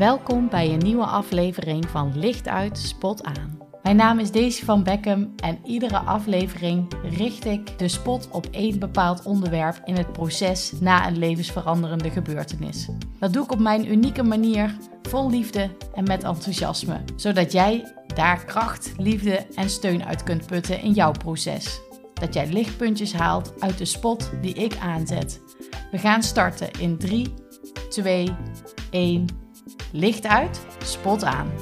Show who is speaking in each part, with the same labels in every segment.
Speaker 1: Welkom bij een nieuwe aflevering van Licht uit, Spot aan. Mijn naam is Daisy van Beckham en iedere aflevering richt ik de spot op één bepaald onderwerp in het proces na een levensveranderende gebeurtenis. Dat doe ik op mijn unieke manier, vol liefde en met enthousiasme, zodat jij daar kracht, liefde en steun uit kunt putten in jouw proces. Dat jij lichtpuntjes haalt uit de spot die ik aanzet. We gaan starten in 3, 2, 1. Licht uit, spot aan.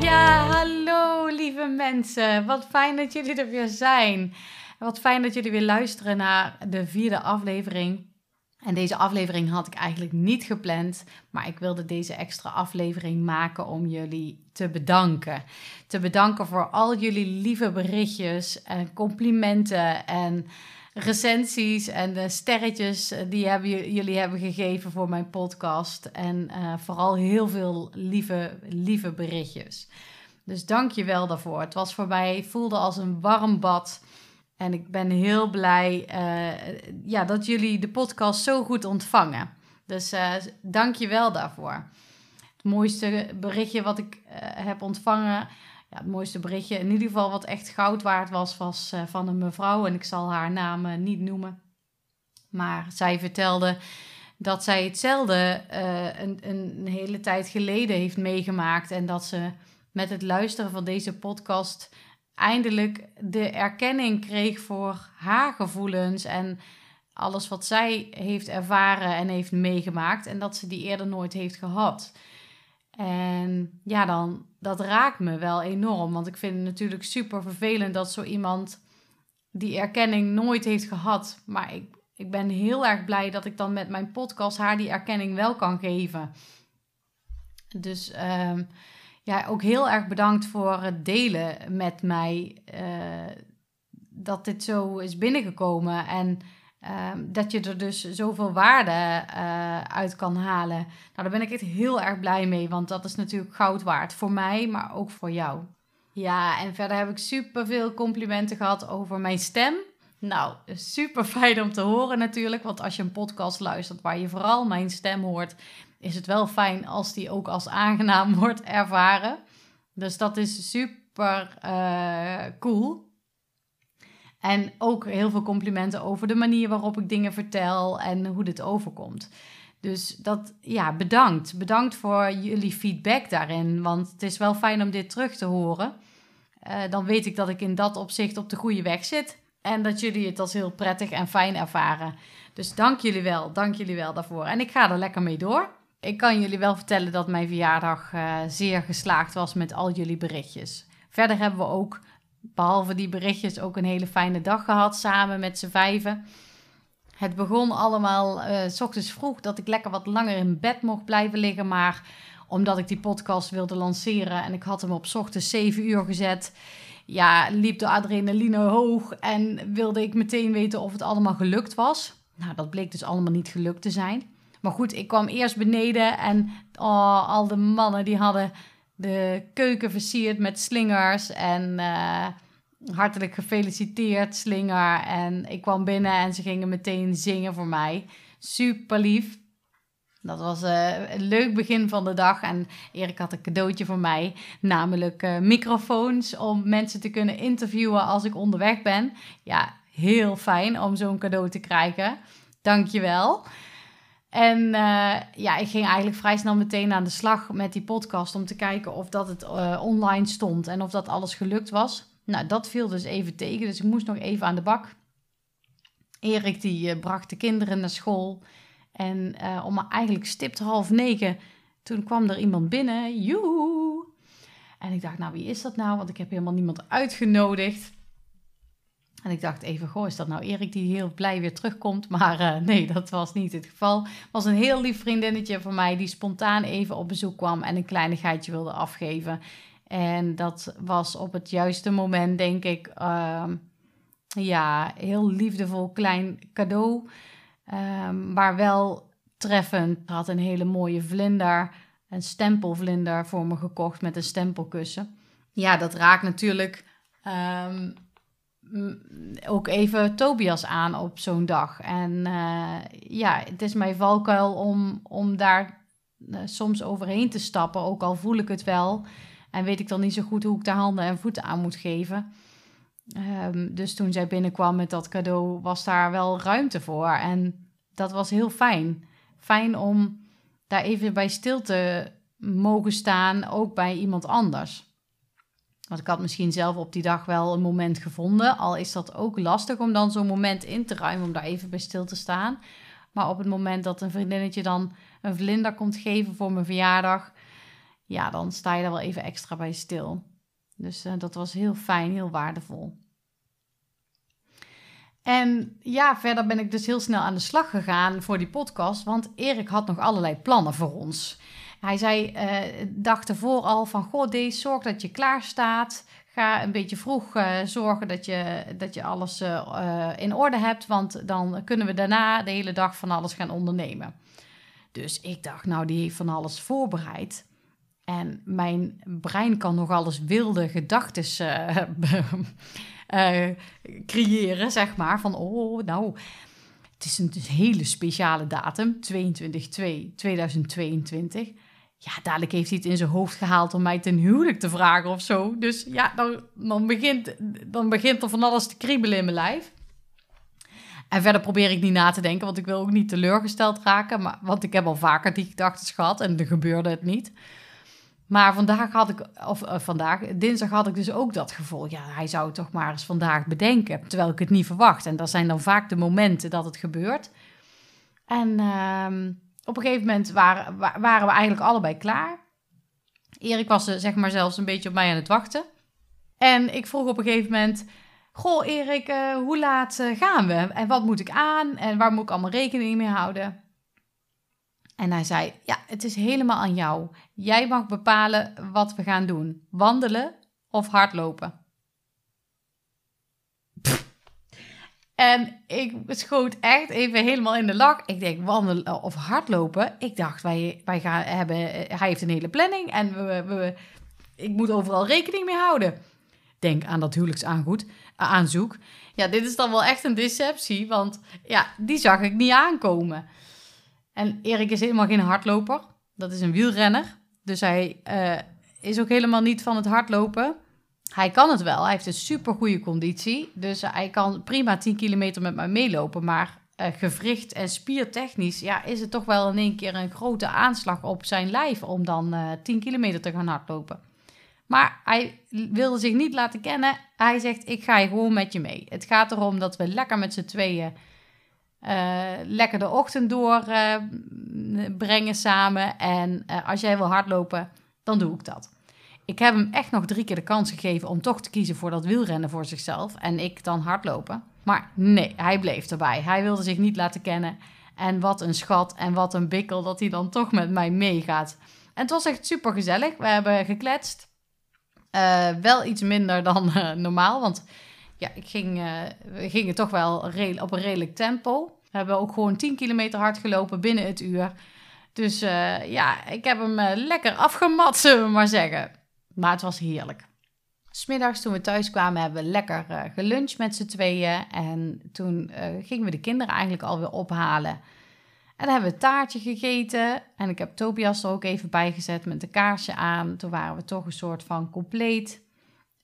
Speaker 1: Ja, hallo lieve mensen. Wat fijn dat jullie er weer zijn. Wat fijn dat jullie weer luisteren naar de vierde aflevering. En deze aflevering had ik eigenlijk niet gepland, maar ik wilde deze extra aflevering maken om jullie te bedanken. Te bedanken voor al jullie lieve berichtjes en complimenten en recensies en de sterretjes eh, die hebben, jullie hebben gegeven voor mijn podcast. En uh, vooral heel veel lieve, lieve berichtjes. Dus dank je wel daarvoor. Het was voor mij, voelde als een warm bad. En ik ben heel blij uh, ja, dat jullie de podcast zo goed ontvangen. Dus dank je wel daarvoor. Het mooiste berichtje wat ik heb ontvangen ja, het mooiste berichtje, in ieder geval wat echt goud waard was, was uh, van een mevrouw. En ik zal haar naam uh, niet noemen. Maar zij vertelde dat zij hetzelfde uh, een, een hele tijd geleden heeft meegemaakt. En dat ze met het luisteren van deze podcast eindelijk de erkenning kreeg voor haar gevoelens en alles wat zij heeft ervaren en heeft meegemaakt. En dat ze die eerder nooit heeft gehad. En ja, dan, dat raakt me wel enorm. Want ik vind het natuurlijk super vervelend dat zo iemand die erkenning nooit heeft gehad. Maar ik, ik ben heel erg blij dat ik dan met mijn podcast haar die erkenning wel kan geven. Dus um, ja, ook heel erg bedankt voor het delen met mij. Uh, dat dit zo is binnengekomen. En Um, dat je er dus zoveel waarde uh, uit kan halen. Nou, daar ben ik echt heel erg blij mee, want dat is natuurlijk goud waard voor mij, maar ook voor jou. Ja, en verder heb ik super veel complimenten gehad over mijn stem. Nou, super fijn om te horen natuurlijk, want als je een podcast luistert waar je vooral mijn stem hoort, is het wel fijn als die ook als aangenaam wordt ervaren. Dus dat is super uh, cool. En ook heel veel complimenten over de manier waarop ik dingen vertel en hoe dit overkomt. Dus dat, ja, bedankt. Bedankt voor jullie feedback daarin. Want het is wel fijn om dit terug te horen. Uh, dan weet ik dat ik in dat opzicht op de goede weg zit. En dat jullie het als heel prettig en fijn ervaren. Dus dank jullie wel. Dank jullie wel daarvoor. En ik ga er lekker mee door. Ik kan jullie wel vertellen dat mijn verjaardag uh, zeer geslaagd was met al jullie berichtjes. Verder hebben we ook behalve die berichtjes ook een hele fijne dag gehad samen met z'n vijven. Het begon allemaal uh, ochtends vroeg dat ik lekker wat langer in bed mocht blijven liggen. Maar omdat ik die podcast wilde lanceren en ik had hem op ochtends 7 uur gezet. Ja, liep de adrenaline hoog en wilde ik meteen weten of het allemaal gelukt was. Nou, dat bleek dus allemaal niet gelukt te zijn. Maar goed, ik kwam eerst beneden en oh, al de mannen die hadden de keuken versierd met slingers. En uh, hartelijk gefeliciteerd, slinger. En ik kwam binnen en ze gingen meteen zingen voor mij. Super lief. Dat was uh, een leuk begin van de dag. En Erik had een cadeautje voor mij. Namelijk uh, microfoons om mensen te kunnen interviewen als ik onderweg ben. Ja, heel fijn om zo'n cadeau te krijgen. Dankjewel. wel. En uh, ja, ik ging eigenlijk vrij snel meteen aan de slag met die podcast om te kijken of dat het uh, online stond en of dat alles gelukt was. Nou, dat viel dus even tegen, dus ik moest nog even aan de bak. Erik die uh, bracht de kinderen naar school en om eigenlijk stipt half negen, toen kwam er iemand binnen. Joehoe! En ik dacht, nou wie is dat nou? Want ik heb helemaal niemand uitgenodigd. En ik dacht even, goh, is dat nou Erik die heel blij weer terugkomt? Maar uh, nee, dat was niet het geval. Het was een heel lief vriendinnetje van mij die spontaan even op bezoek kwam en een kleinigheidje wilde afgeven. En dat was op het juiste moment, denk ik, uh, ja, heel liefdevol klein cadeau. Um, maar wel treffend. had een hele mooie vlinder, een stempelvlinder voor me gekocht met een stempelkussen. Ja, dat raakt natuurlijk... Mm, ook even Tobias aan op zo'n dag. En eh, ja, het is mijn valkuil om, om daar eh, soms overheen te stappen, ook al voel ik het wel. En weet ik dan niet zo goed hoe ik de handen en voeten aan moet geven. Ehm, dus toen zij binnenkwam met dat cadeau, was daar wel ruimte voor. En dat was heel fijn. Fijn om daar even bij stil te mogen staan, ook bij iemand anders. Want ik had misschien zelf op die dag wel een moment gevonden. Al is dat ook lastig om dan zo'n moment in te ruimen, om daar even bij stil te staan. Maar op het moment dat een vriendinnetje dan een vlinder komt geven voor mijn verjaardag, ja, dan sta je daar wel even extra bij stil. Dus uh, dat was heel fijn, heel waardevol. En ja, verder ben ik dus heel snel aan de slag gegaan voor die podcast, want Erik had nog allerlei plannen voor ons. Hij zei, uh, ervoor al van, goh, deze zorg dat je klaar staat. Ga een beetje vroeg uh, zorgen dat je, dat je alles uh, in orde hebt, want dan kunnen we daarna de hele dag van alles gaan ondernemen. Dus ik dacht, nou, die heeft van alles voorbereid. En mijn brein kan nog alles wilde gedachten creëren, zeg maar. Van, oh, nou, het is een hele speciale datum, 22-2-2022 ja, dadelijk heeft hij het in zijn hoofd gehaald om mij ten huwelijk te vragen of zo. Dus ja, dan, dan, begint, dan begint er van alles te kriebelen in mijn lijf. En verder probeer ik niet na te denken, want ik wil ook niet teleurgesteld raken. Maar, want ik heb al vaker die gedachten gehad en er gebeurde het niet. Maar vandaag had ik, of uh, vandaag, dinsdag had ik dus ook dat gevoel. Ja, hij zou het toch maar eens vandaag bedenken, terwijl ik het niet verwacht. En dat zijn dan vaak de momenten dat het gebeurt. En uh, op een gegeven moment waren, waren we eigenlijk allebei klaar. Erik was eh, zeg maar zelfs een beetje op mij aan het wachten. En ik vroeg op een gegeven moment: Goh, Erik, uh, hoe laat uh, gaan we? En wat moet ik aan? En waar moet ik allemaal rekening mee houden? En hij zei: Ja, het is helemaal aan jou. Jij mag bepalen wat we gaan doen: wandelen of hardlopen. En ik schoot echt even helemaal in de lak. Ik denk, wandelen of hardlopen. Ik dacht, wij, wij gaan hebben, hij heeft een hele planning en we, ik moet overal rekening mee houden. Denk aan dat huwelijksaangoed, aanzoek. Ja, dit is dan wel echt een deceptie, want ja, die zag ik niet aankomen. En Erik is helemaal geen hardloper. Dat is een wielrenner. Dus hij uh, is ook helemaal niet van het hardlopen. Hij kan het wel. Hij heeft een super goede conditie. Dus hij kan prima 10 kilometer met mij meelopen. Maar uh, gewricht en spiertechnisch ja, is het toch wel in één keer een grote aanslag op zijn lijf om dan uh, 10 kilometer te gaan hardlopen. Maar hij wilde zich niet laten kennen. Hij zegt: Ik ga gewoon met je mee. Het gaat erom dat we lekker met z'n tweeën uh, lekker de ochtend doorbrengen uh, samen. En als jij wil hardlopen, dan doe ik dat. Ik heb hem echt nog drie keer de kans gegeven om toch te kiezen voor dat wielrennen voor zichzelf. En ik dan hardlopen. Maar nee, hij bleef erbij. Hij wilde zich niet laten kennen. En wat een schat en wat een bikkel dat hij dan toch met mij meegaat. En het was echt super gezellig. We hebben gekletst. Uh, wel iets minder dan uh, normaal. Want ja, ik ging, uh, we gingen toch wel op een redelijk tempo. We hebben ook gewoon 10 kilometer hard gelopen binnen het uur. Dus ja, ik heb hem lekker afgemat, zullen we maar zeggen. Maar het was heerlijk. Smiddags toen we thuis kwamen hebben we lekker uh, geluncht met z'n tweeën. En toen uh, gingen we de kinderen eigenlijk alweer ophalen. En dan hebben we taartje gegeten. En ik heb Tobias er ook even bij gezet met een kaarsje aan. Toen waren we toch een soort van compleet.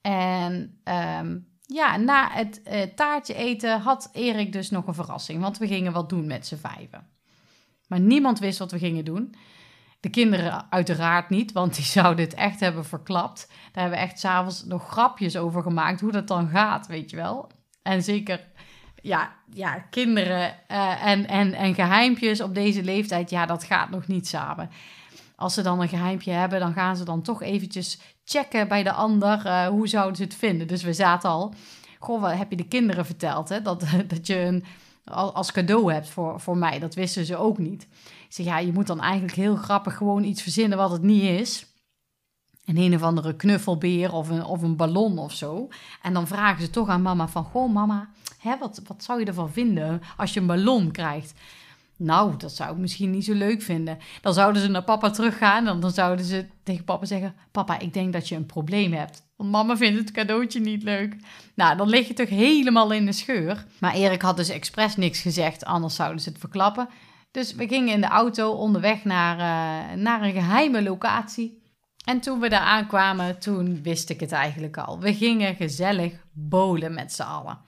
Speaker 1: En um, ja, na het uh, taartje eten had Erik dus nog een verrassing. Want we gingen wat doen met z'n vijven. Maar niemand wist wat we gingen doen. De kinderen uiteraard niet, want die zouden het echt hebben verklapt. Daar hebben we echt s'avonds nog grapjes over gemaakt, hoe dat dan gaat, weet je wel. En zeker, ja, ja kinderen uh, en, en, en geheimpjes op deze leeftijd, ja, dat gaat nog niet samen. Als ze dan een geheimpje hebben, dan gaan ze dan toch eventjes checken bij de ander. Uh, hoe zouden ze het vinden? Dus we zaten al. Goh, wat heb je de kinderen verteld? Hè? Dat, dat je een, als cadeau hebt voor, voor mij. Dat wisten ze ook niet. Ik zeg, ja, je moet dan eigenlijk heel grappig gewoon iets verzinnen wat het niet is. Een een of andere knuffelbeer of een, of een ballon of zo. En dan vragen ze toch aan mama van, goh mama, hè, wat, wat zou je ervan vinden als je een ballon krijgt? Nou, dat zou ik misschien niet zo leuk vinden. Dan zouden ze naar papa teruggaan en dan zouden ze tegen papa zeggen: Papa, ik denk dat je een probleem hebt. Want mama vindt het cadeautje niet leuk. Nou, dan lig je toch helemaal in de scheur. Maar Erik had dus expres niks gezegd, anders zouden ze het verklappen. Dus we gingen in de auto onderweg naar, uh, naar een geheime locatie. En toen we daar aankwamen, toen wist ik het eigenlijk al. We gingen gezellig bolen met z'n allen.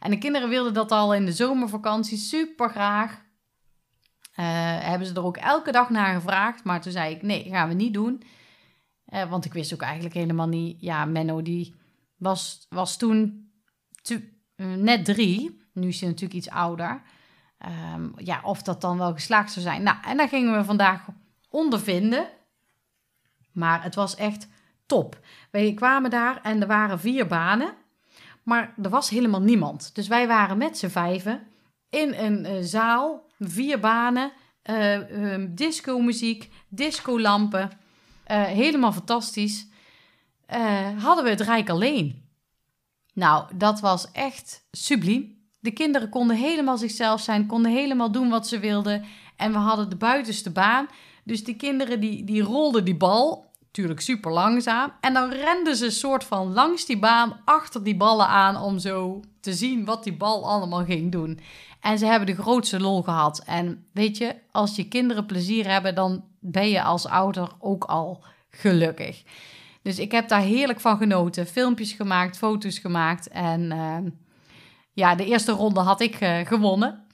Speaker 1: En de kinderen wilden dat al in de zomervakantie super graag. Uh, hebben ze er ook elke dag naar gevraagd. Maar toen zei ik, nee, gaan we niet doen. Uh, want ik wist ook eigenlijk helemaal niet... Ja, Menno die was, was toen net drie. Nu is hij natuurlijk iets ouder. Um, ja, of dat dan wel geslaagd zou zijn. Nou, en daar gingen we vandaag ondervinden. Maar het was echt top. Wij kwamen daar en er waren vier banen. Maar er was helemaal niemand. Dus wij waren met z'n vijven in een zaal, vier banen, uh, uh, disco-muziek, discolampen. helemaal fantastisch. hadden we het Rijk alleen. Nou, dat was echt subliem. De kinderen konden helemaal zichzelf zijn, konden helemaal doen wat ze wilden. En we hadden de buitenste baan. Dus die kinderen die, die rolden die bal, natuurlijk super langzaam. En dan renden ze soort van langs die baan achter die ballen aan om zo te zien wat die bal allemaal ging doen. En ze hebben de grootste lol gehad. En weet je, als je kinderen plezier hebben, dan ben je als ouder ook al gelukkig. Dus ik heb daar heerlijk van genoten. Filmpjes gemaakt, foto's gemaakt. En uh, ja, de eerste ronde had ik uh, gewonnen.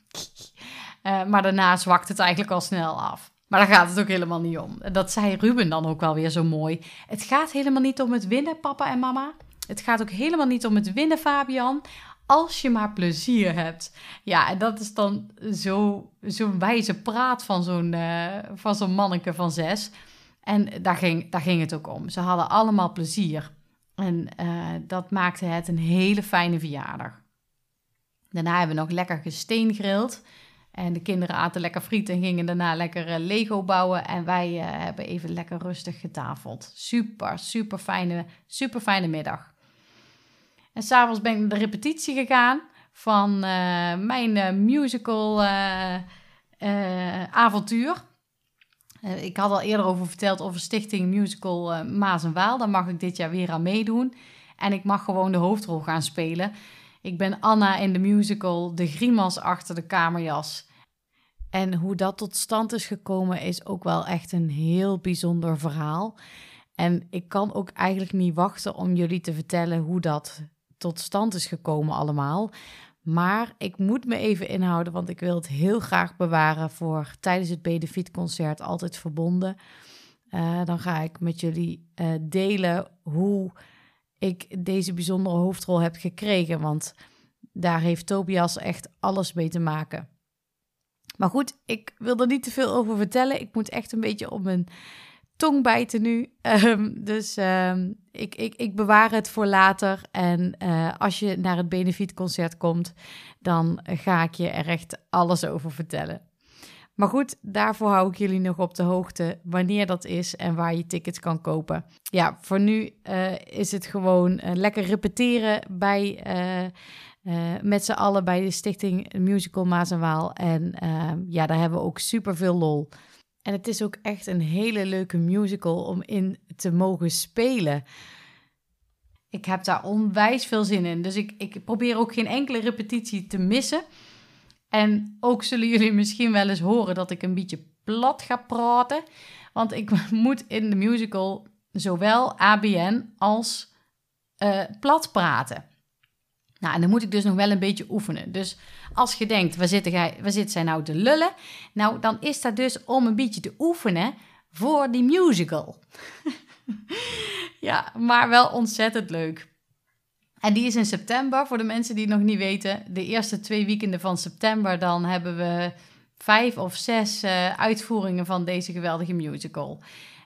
Speaker 1: Uh, maar daarna zwakt het eigenlijk al snel af. Maar daar gaat het ook helemaal niet om. Dat zei Ruben dan ook wel weer zo mooi. Het gaat helemaal niet om het winnen, papa en mama. Het gaat ook helemaal niet om het winnen, Fabian. Als je maar plezier hebt. Ja, en dat is dan zo'n zo wijze praat van zo'n uh, van zo'n manneke van zes. En daar ging, daar ging het ook om. Ze hadden allemaal plezier. En uh, dat maakte het een hele fijne verjaardag. Daarna hebben we nog lekker gesteengrild. En de kinderen aten lekker friet en gingen daarna lekker uh, Lego bouwen. En wij uh, hebben even lekker rustig getafeld. Super, super fijne, super fijne middag. En s'avonds ben ik naar de repetitie gegaan van uh, mijn musical avontuur. ik had al eerder over verteld over Stichting Musical Maas en Waal. Daar mag ik dit jaar weer aan meedoen. En ik mag gewoon de hoofdrol gaan spelen. Ik ben Anna in de musical De Grimas achter de kamerjas. En hoe dat tot stand is gekomen is ook wel echt een heel bijzonder verhaal. En ik kan ook eigenlijk niet wachten om jullie te vertellen hoe dat tot stand is gekomen allemaal. Maar ik moet me even inhouden, want ik wil het heel graag bewaren voor tijdens het Benefietconcert Altijd Verbonden. Uh, dan ga ik met jullie uh, delen hoe ik deze bijzondere hoofdrol heb gekregen. Want daar heeft Tobias echt alles mee te maken. Maar goed, ik wil er niet te veel over vertellen. Ik moet echt een beetje op mijn tong bijten nu. Um, dus um, ik, ik, ik bewaar het voor later. En uh, als je naar het Benefietconcert komt, dan ga ik je er echt alles over vertellen. Maar goed, daarvoor hou ik jullie nog op de hoogte wanneer dat is en waar je tickets kan kopen. Ja, voor nu uh, is het gewoon uh, lekker repeteren bij, uh, met z'n allen bij de stichting Musical Maas en Waal. En ja, daar hebben we ook super veel lol. En het is ook echt een hele leuke musical om in te mogen spelen. Ik heb daar onwijs veel zin in. Dus ik, ik probeer ook geen enkele repetitie te missen. En ook zullen jullie misschien wel eens horen dat ik een beetje plat ga praten. Want ik moet in de musical zowel ABN als uh, plat praten. Nou, en dan moet ik dus nog wel een beetje oefenen. Dus als je denkt, waar zit, hij, waar zit zij nou te lullen? Nou, dan is dat dus om een beetje te oefenen voor die musical. ja, maar wel ontzettend leuk. En die is in september, voor de mensen die het nog niet weten. De eerste twee weekenden van september, dan hebben we vijf of zes uh, uitvoeringen van deze geweldige musical.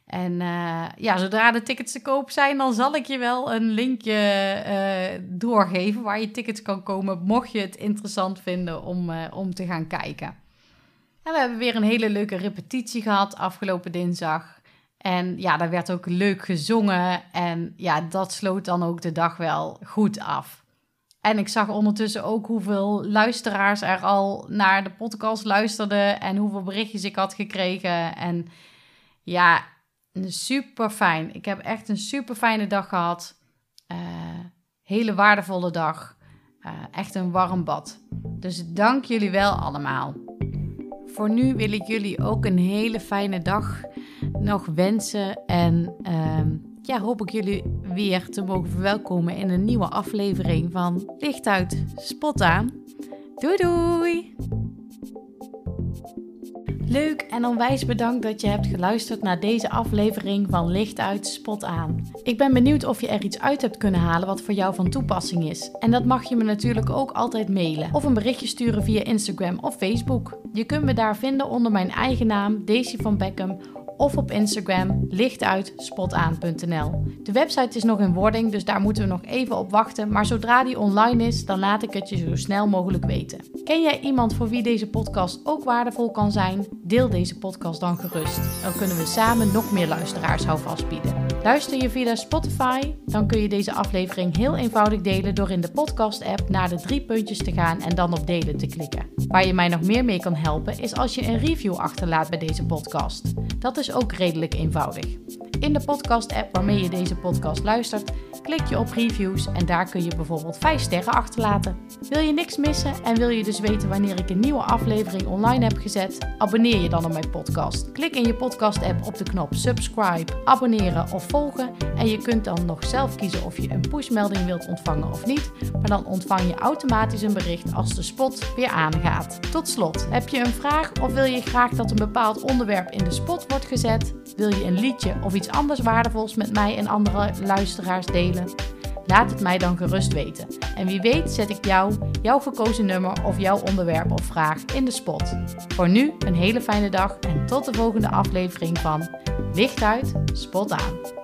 Speaker 1: En uh, ja, zodra de tickets te koop zijn, dan zal ik je wel een linkje uh, doorgeven waar je tickets kan komen, mocht je het interessant vinden om, om te gaan kijken. En we hebben weer een hele leuke repetitie gehad afgelopen dinsdag. En ja, daar werd ook leuk gezongen. En ja, dat sloot dan ook de dag wel goed af. En ik zag ondertussen ook hoeveel luisteraars er al naar de podcast luisterden en hoeveel berichtjes ik had gekregen. En ja, super fijn. Ik heb echt een super fijne dag gehad. Uh, hele waardevolle dag. Uh, echt een warm bad. Dus dank jullie wel allemaal. Voor nu wil ik jullie ook een hele fijne dag nog wensen. En uh, ja, hoop ik jullie weer te mogen verwelkomen in een nieuwe aflevering van Licht uit, Spot aan. Doei doei! Leuk en onwijs bedankt dat je hebt geluisterd naar deze aflevering van Licht uit, Spot aan. Ik ben benieuwd of je er iets uit hebt kunnen halen wat voor jou van toepassing is. En dat mag je me natuurlijk ook altijd mailen of een berichtje sturen via Instagram of Facebook. Je kunt me daar vinden onder mijn eigen naam, Daisy van Beckham of op Instagram lichtuitspotaan.nl. De website is nog in wording, dus daar moeten we nog even op wachten. Maar zodra die online is, dan laat ik het je zo snel mogelijk weten. Ken jij iemand voor wie deze podcast ook waardevol kan zijn? Deel deze podcast dan gerust. Dan kunnen we samen nog meer luisteraars houvast bieden. Luister je via Spotify, dan kun je deze aflevering heel eenvoudig delen door in de podcast-app naar de drie puntjes te gaan en dan op delen te klikken. Waar je mij nog meer mee kan helpen is als je een review achterlaat bij deze podcast. Dat is ook redelijk eenvoudig. In de podcast-app waarmee je deze podcast luistert, klik je op reviews en daar kun je bijvoorbeeld 5 sterren achterlaten. Wil je niks missen en wil je dus weten wanneer ik een nieuwe aflevering online heb gezet? Abonneer je dan op mijn podcast. Klik in je podcast-app op de knop subscribe, abonneren of volgen en je kunt dan nog zelf kiezen of je een pushmelding wilt ontvangen of niet, maar dan ontvang je automatisch een bericht als de spot weer aangaat. Tot slot, heb je een vraag of wil je graag dat een bepaald onderwerp in de spot wordt Wil je een liedje of iets anders waardevols met mij en andere luisteraars delen? Laat het mij dan gerust weten. En wie weet zet ik jou, jouw gekozen nummer of jouw onderwerp of vraag in de spot. Voor nu een hele fijne dag en tot de volgende aflevering van Licht uit, Spot aan.